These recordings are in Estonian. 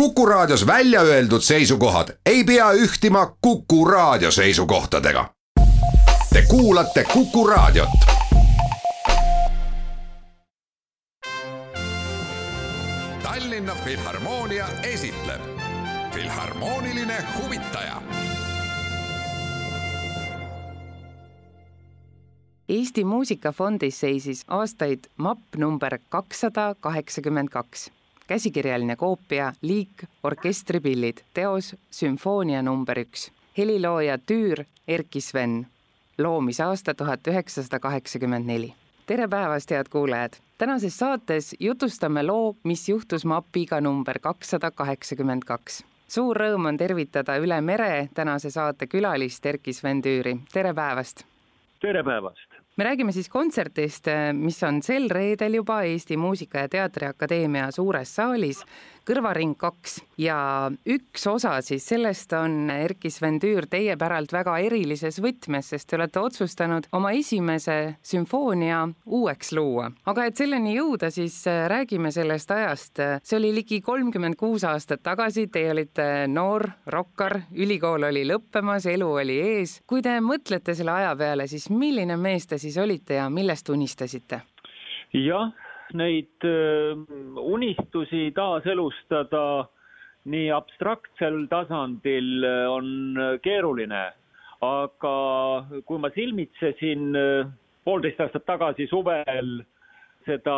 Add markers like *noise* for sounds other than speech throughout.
Kuku Raadios välja öeldud seisukohad ei pea ühtima Kuku Raadio seisukohtadega. Te kuulate Kuku Raadiot. Tallinna Filharmoonia esitleb Filharmooniline huvitaja Eesti Muusikafondis seisis aastaid mapp number kakssada kaheksakümmend kaks käsikirjaline koopia Liik orkestripillid, teos Sümfoonia number üks. helilooja Tüür Erki Sven, loomisaasta tuhat üheksasada kaheksakümmend neli. tere päevast, head kuulajad! tänases saates jutustame loo, mis juhtus mapiga number kakssada kaheksakümmend kaks. suur rõõm on tervitada üle mere tänase saate külalist Erki Sven Tüüri, tere päevast! tere päevast! Me räägime siis kontserdist, mis on sel reedel juba Eesti Muusika- ja Teatriakadeemia suures saalis Kõrvaring kaks ja üks osa siis sellest on Erki Sven Tüür teie päralt väga erilises võtmes, sest te olete otsustanud oma esimese sümfoonia uueks luua. aga et selleni jõuda, siis äh, räägime sellest ajast. see oli ligi kolmkümmend kuus aastat tagasi, teie olite noor rokkar, ülikool oli lõppemas, elu oli ees. kui te mõtlete selle aja peale, siis milline mees te siis olite ja millest unistasite? jah neid unistusi taaselustada nii abstraktsel tasandil on keeruline, aga kui ma silmitsesin poolteist aastat tagasi suvel seda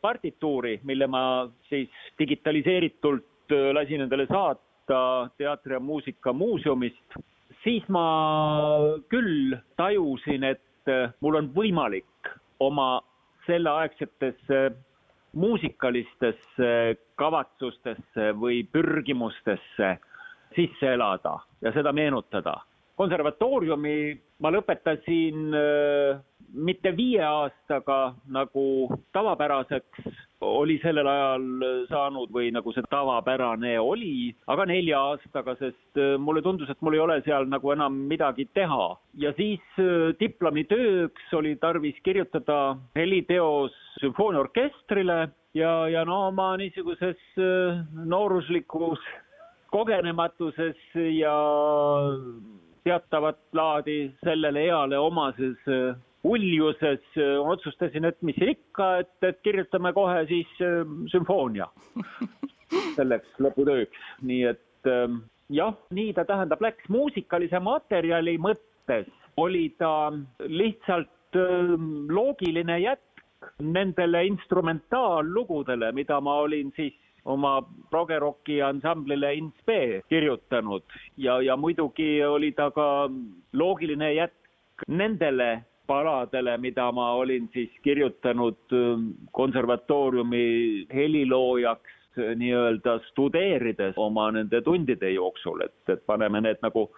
partituuri, mille ma siis digitaliseeritult lasin endale saata Teatri- ja Muusikamuuseumist, siis ma küll tajusin, et mul on võimalik oma selleaegsetesse muusikalistesse kavatsustesse või pürgimustesse sisse elada ja seda meenutada. Konservatooriumi ma lõpetasin äh, mitte viie aastaga, nagu tavapäraseks oli sellel ajal saanud või nagu see tavapärane oli, aga nelja aastaga, sest äh, mulle tundus, et mul ei ole seal nagu enam midagi teha. ja siis äh, diplomitööks oli tarvis kirjutada heliteos sümfooniaorkestrile ja, ja no ma niisuguses nooruslikus kogenematuses ja teatavat laadi sellele eale omases äh, uljuses äh, otsustasin, et mis ikka, et, et kirjutame kohe siis äh, sümfoonia *laughs* selleks lõputööks, nii et ähm, jah, nii ta tähendab, läks muusikalise materjali mõttes. Oli ta lihtsalt ähm, loogiline jätk nendele instrumentaallugudele, mida ma olin siis oma progeroki ansamblile Inspe kirjutanud. Ja, ja muidugi oli ta ka loogiline jätk nendele paladele, mida ma olin siis kirjutanud ähm, konservatooriumi heliloojaks nii-öelda studeerides oma nende tundide jooksul, et, et paneme need nagu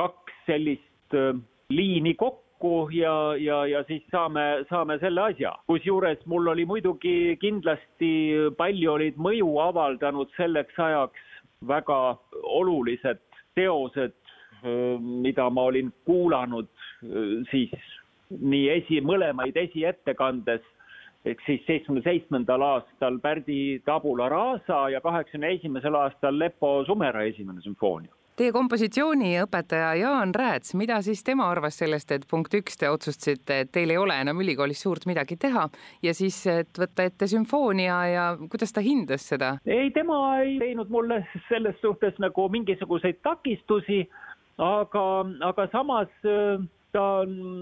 kaks sellist ähm, liini kokku kokku ja, ja, ja siis saame, saame selle asja. kusjuures mul oli muidugi kindlasti palju olid mõju avaldanud selleks ajaks väga olulised teosed, mida ma olin kuulanud siis nii esi, mõlemaid esiettekandes ehk siis seitsmekümne seitsmendal aastal Pärdi Tabula Rasa ja kaheksakümne esimesel aastal Lepo Sumera esimene sümfoonia Teie kompositsiooniõpetaja Jaan Rääts, mida siis tema arvas sellest, et punkt üks, te otsustasite, et teil ei ole enam ülikoolis suurt midagi teha ja siis, et võtta ette sümfoonia ja kuidas ta hindas seda? ei, tema ei teinud mulle selles suhtes nagu mingisuguseid takistusi, aga, aga samas äh, ta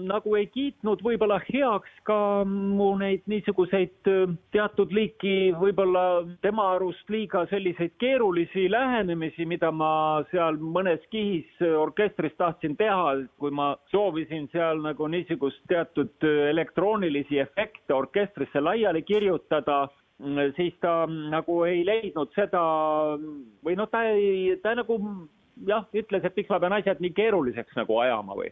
nagu ei kiitnud võib-olla heaks ka mu neid niisuguseid teatud liiki võib-olla tema arust liiga selliseid keerulisi lähenemisi, mida ma seal mõnes kihis orkestris tahtsin teha, kui ma soovisin seal nagu niisugust teatud elektroonilisi efekte orkestrisse laiali kirjutada mm, siis ta nagu ei leidnud seda või noh, ta ei, ta nagu jah, ütles, et miks ma pean asjad nii keeruliseks nagu ajama või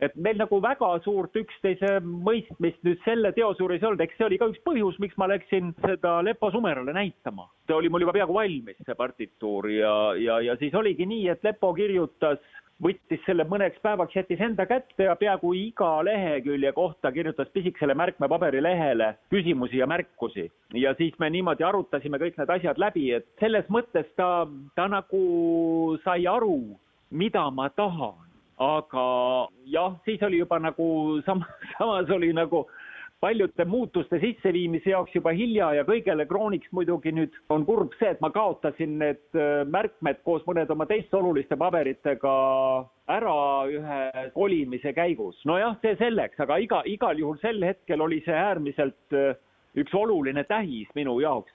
et meil nagu väga suurt üksteise mõistmist nüüd selle teose juures ei olnud, eks see oli ka üks põhjus, miks ma läksin seda Lepo Sumerale näitama. see oli mul juba peaaegu valmis, see partituur ja, ja, ja siis oligi nii, et Lepo kirjutas võttis selle mõneks päevaks, jättis enda kätte ja peaaegu iga lehekülje kohta kirjutas pisikesele märkmepaberilehele küsimusi ja märkusi. ja siis me niimoodi arutasime kõik need asjad läbi, et selles mõttes ta, ta nagu sai aru, mida ma tahan. Aga jah, siis oli juba nagu sam-, *laughs* samas oli nagu paljude muutuste sisseviimise jaoks juba hilja ja kõigele krooniks muidugi nüüd on kurb see, et ma kaotasin need äh, märkmed koos mõnede oma teiste oluliste paberitega ära ühe kolimise käigus. nojah, see selleks, aga iga, igal juhul sel hetkel oli see äärmiselt äh, üks oluline tähis minu jaoks.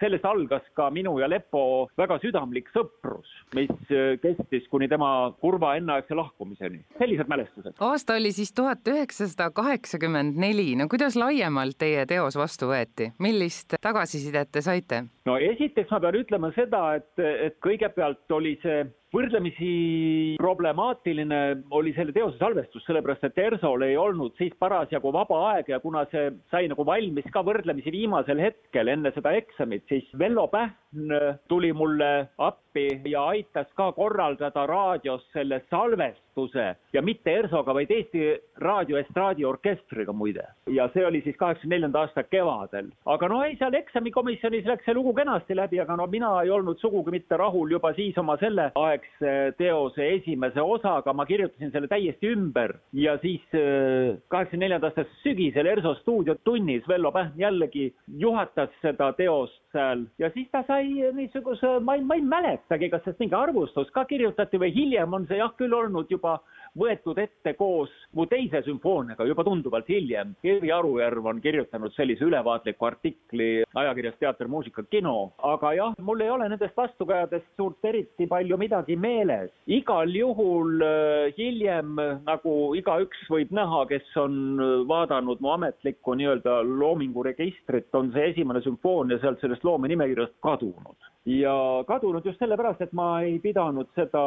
sellest algas ka minu ja Lepo väga südamlik sõprus, mis äh, kestis kuni tema kurva enneaegse lahkumiseni. sellised mälestused. aasta oli siis tuhat üheksasada kaheksakümmend neli. no kuidas laiemalt teie teos vastu võeti, millist tagasisidet te saite? no esiteks ma pean ütlema seda, et, et kõigepealt oli see võrdlemisi problemaatiline oli selle teose salvestus, sellepärast et Ersol ei olnud siis parasjagu vaba aeg ja kuna see sai nagu valmis ka võrdlemisi viimasel hetkel enne seda eksamit, siis Vello Pähn tuli mulle appi ja aitas ka korraldada raadios selle salvestuse ja mitte Ersoga, vaid Eesti Raadio Estraadiorkestriga muide. ja see oli siis kaheksakümne neljanda aasta kevadel. aga no ei, seal eksamikomisjonis läks see lugu kenasti läbi, aga no mina ei olnud sugugi mitte rahul juba siis oma selle aeg aegse teose esimese osaga, ma kirjutasin selle täiesti ümber. Ja siis äh, kaheksakümne neljanda aasta sügisel ERSO stuudiotunnis Vello Pähn jällegi juhatas seda teost seal. Ja siis ta sai niisuguse, ma ei, ma ei mäletagi, kas sellest mingi arvustus ka kirjutati või hiljem on see jah küll olnud juba võetud ette koos mu teise sümfooniaga juba tunduvalt hiljem. Eevi Arujärv on kirjutanud sellise ülevaatliku artikli ajakirjas Teater, muusika, kino, aga jah, mul ei ole nendest vastukajadest suurt eriti palju midagi meeles. igal juhul äh, hiljem nagu igaüks võib näha, kes on äh, vaadanud mu ametlikku nii-öelda loominguregistrit, on see esimene sümfoonia sealt sellest loomenimekirjast kadunud ja kadunud just sellepärast, et ma ei pidanud seda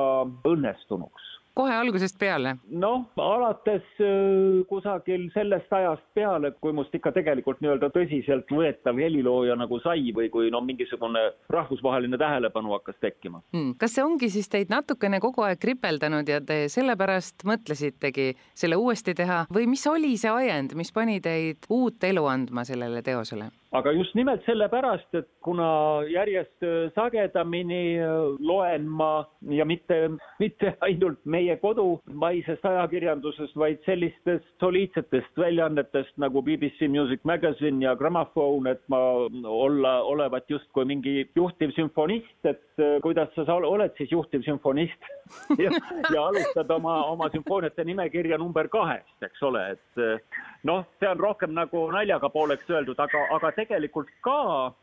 õnnestunuks kohe algusest peale? noh, alates äh, kusagil sellest ajast peale, kui must ikka tegelikult nii-öelda tõsiseltvõetav helilooja nagu sai või kui no mingisugune rahvusvaheline tähelepanu hakkas tekkima hmm.. kas see ongi siis teid natukene kogu aeg kripeldanud ja te sellepärast mõtlesitegi selle uuesti teha või mis oli see ajend, mis pani teid uut elu andma sellele teosele? Aga just nimelt sellepärast, et kuna järjest äh, sagedamini äh, loen ma ja mitte, mitte *laughs* ainult meie kodumaisest ajakirjandusest, vaid sellistest soliidsetest väljaannetest nagu BBC Music Magazine ja Gramophone, et ma olla, olevat justkui mingi juhtiv sümfonist, et äh, kuidas sa oled siis juhtiv sümfonist *laughs* ja, ja alustad oma, oma sümfooniate nimekirja number kahest, eks ole, et noh, see on rohkem nagu naljaga pooleks öeldud, aga, aga tegelikult ka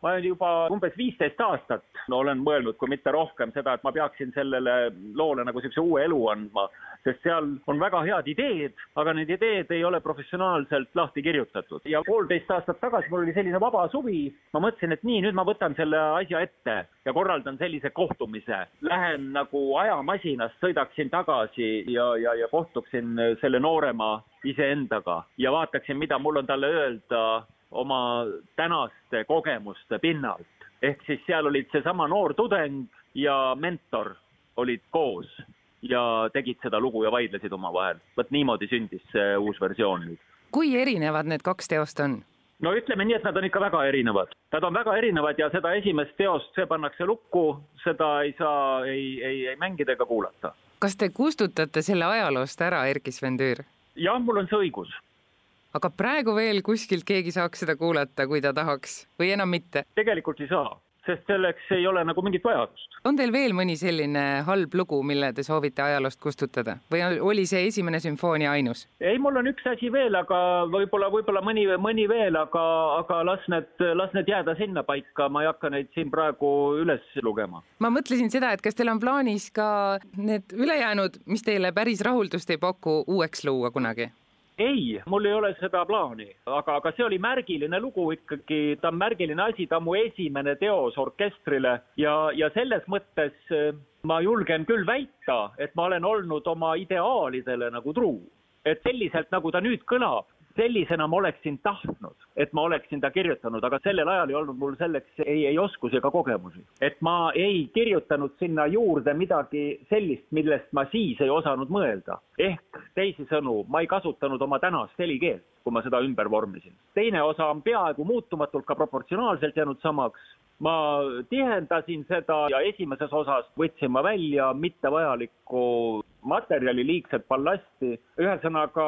ma juba umbes viisteist aastat no, olen mõelnud, kui mitte rohkem, seda, et ma peaksin sellele loole nagu niisuguse uue elu andma, sest seal on väga head ideed, aga need ideed ei ole professionaalselt lahti kirjutatud. ja poolteist aastat tagasi mul oli selline vaba suvi, ma mõtlesin, et nii, nüüd ma võtan selle asja ette ja korraldan sellise kohtumise. Lähen nagu ajamasinast, sõidaksin tagasi ja, ja, ja kohtuksin selle noorema iseendaga ja vaataksin, mida mul on talle öelda oma tänaste kogemuste pinnalt. ehk siis seal olid seesama noor tudeng ja mentor olid koos ja tegid seda lugu ja vaidlesid omavahel. vot niimoodi sündis see uus versioon nüüd. kui erinevad need kaks teost on? no ütleme nii, et nad on ikka väga erinevad. Nad on väga erinevad ja seda esimest teost, see pannakse lukku, seda ei saa ei, ei, ei mängida ega kuulata. kas te kustutate selle ajaloost ära, Erkki Sven Tüür? jah, mul on see õigus. aga praegu veel kuskilt keegi saaks seda kuulata, kui ta tahaks või enam mitte? tegelikult ei saa sest selleks ei ole nagu mingit vajadust. on teil veel mõni selline halb lugu, mille te soovite ajaloost kustutada või oli see esimene sümfoonia ainus? ei, mul on üks asi veel, aga võib-olla, võib-olla mõni, mõni veel, aga, aga las need, las need jääda sinnapaika, ma ei hakka neid siin praegu üles lugema. ma mõtlesin seda, et kas teil on plaanis ka need ülejäänud, mis teile päris rahuldust ei paku, uueks luua kunagi? Ei, mul ei ole seda plaani, aga, aga see oli märgiline lugu ikkagi, ta on märgiline asi, ta on mu esimene teos orkestrile. Ja, ja selles mõttes eh, ma julgen küll väita, et ma olen olnud oma ideaalidele nagu truu. et selliselt, nagu ta nüüd kõlab, sellisena ma oleksin tahtnud, et ma oleksin ta kirjutanud, aga sellel ajal ei olnud mul selleks ei, ei oskusi ega kogemusi. et ma ei kirjutanud sinna juurde midagi sellist, millest ma siis ei osanud mõelda. ehk teisisõnu, ma ei kasutanud oma tänast helikeelt, kui ma seda ümber vormisin. teine osa on peaaegu muutumatult ka proportsionaalselt jäänud samaks, ma tihendasin seda ja esimeses osas võtsin ma välja mittevajalikku materjali, liigset ballasti, ühesõnaga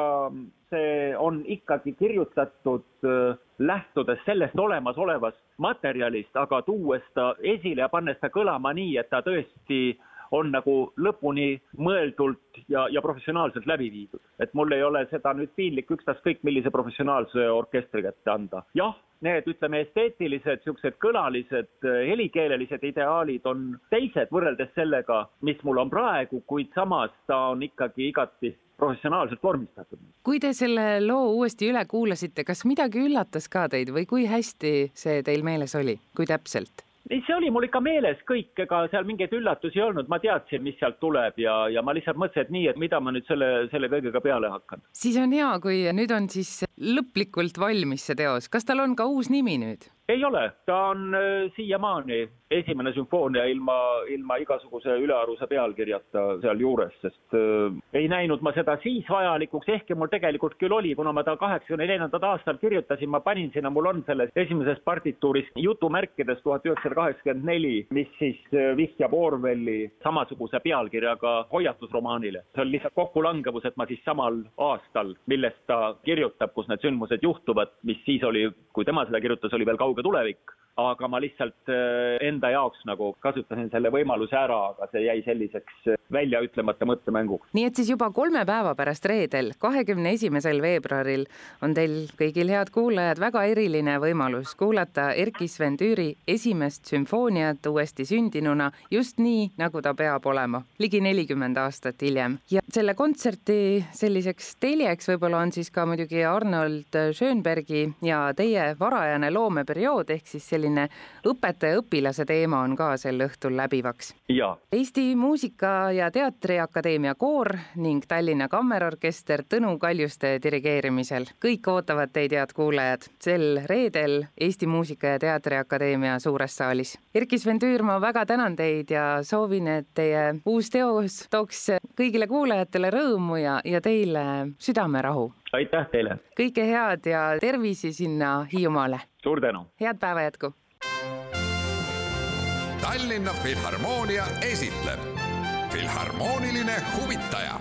see on ikkagi kirjutatud äh, lähtudes sellest olemasolevast materjalist, aga tuues ta esile ja pannes ta kõlama nii, et ta tõesti on nagu lõpuni mõeldult ja, ja professionaalselt läbi viidud. et mul ei ole seda nüüd piinlik ükstaskõik millise professionaalse orkestri kätte anda. jah, need, ütleme, esteetilised, niisugused kõlalised, helikeelelised ideaalid on teised võrreldes sellega, mis mul on praegu, kuid samas ta on ikkagi igati professionaalselt vormistatud. kui te selle loo uuesti üle kuulasite, kas midagi üllatas ka teid või kui hästi see teil meeles oli, kui täpselt? See oli mul ikka meeles kõik, ega seal mingeid üllatusi ei olnud, ma teadsin, mis sealt tuleb ja, ja ma lihtsalt mõtlesin, et nii, et mida ma nüüd selle, selle kõigega peale hakkan. siis on hea, kui nüüd on siis lõplikult valmis see teos, kas tal on ka uus nimi nüüd? ei ole, ta on äh, siiamaani esimene sümfoonia ilma, ilma igasuguse ülearuse pealkirjata sealjuures, sest äh, ei näinud ma seda siis vajalikuks, ehkki mul tegelikult küll oli, kuna ma ta kaheksakümne neljandal aastal kirjutasin, ma panin sinna, mul on selles esimeses partituuris jutumärkides tuhat üheksasada kaheksakümmend neli, mis siis äh, vihjab Orwelli samasuguse pealkirjaga hoiatusromaanile. see on lihtsalt kokkulangevus, et ma siis samal aastal, millest ta kirjutab, kus need sündmused juhtuvad, mis siis oli, kui tema seda kirjutas, oli veel kauge tulevik, aga ma lihtsalt äh, enda jaoks nagu kasutasin selle võimaluse ära, aga see jäi selliseks äh, väljaütlemata mõttemänguks. nii et siis juba kolme päeva pärast reedel, kahekümne esimesel veebruaril on teil kõigil head kuulajad väga eriline võimalus kuulata Erkki Sven Tüüri esimest sümfooniat uuesti sündinuna just nii, nagu ta peab olema, ligi nelikümmend aastat hiljem. ja selle kontserti selliseks teljeks võib-olla on siis ka muidugi Arnold Schönbergi ja teie varajane loomeperiood ehk siis selline õpetaja-õpilase teema on ka sel õhtul läbivaks. Eesti Muusika- ja Teatriakadeemia koor ning Tallinna Kammerorkester Tõnu Kaljuste dirigeerimisel. kõik ootavad teid, head kuulajad, sel reedel Eesti Muusika- ja Teatriakadeemia suures saalis. Erkki Sven Tüür, ma väga tänan teid ja soovin, et teie uus teos tooks kõigile kuulajatele rõõmu ja, ja teile südamerahu aitäh teile! kõike head ja tervisi sinna Hiiumaale! suur tänu! head päeva jätku! Tallinna Filharmoonia esitleb Filharmooniline huvitaja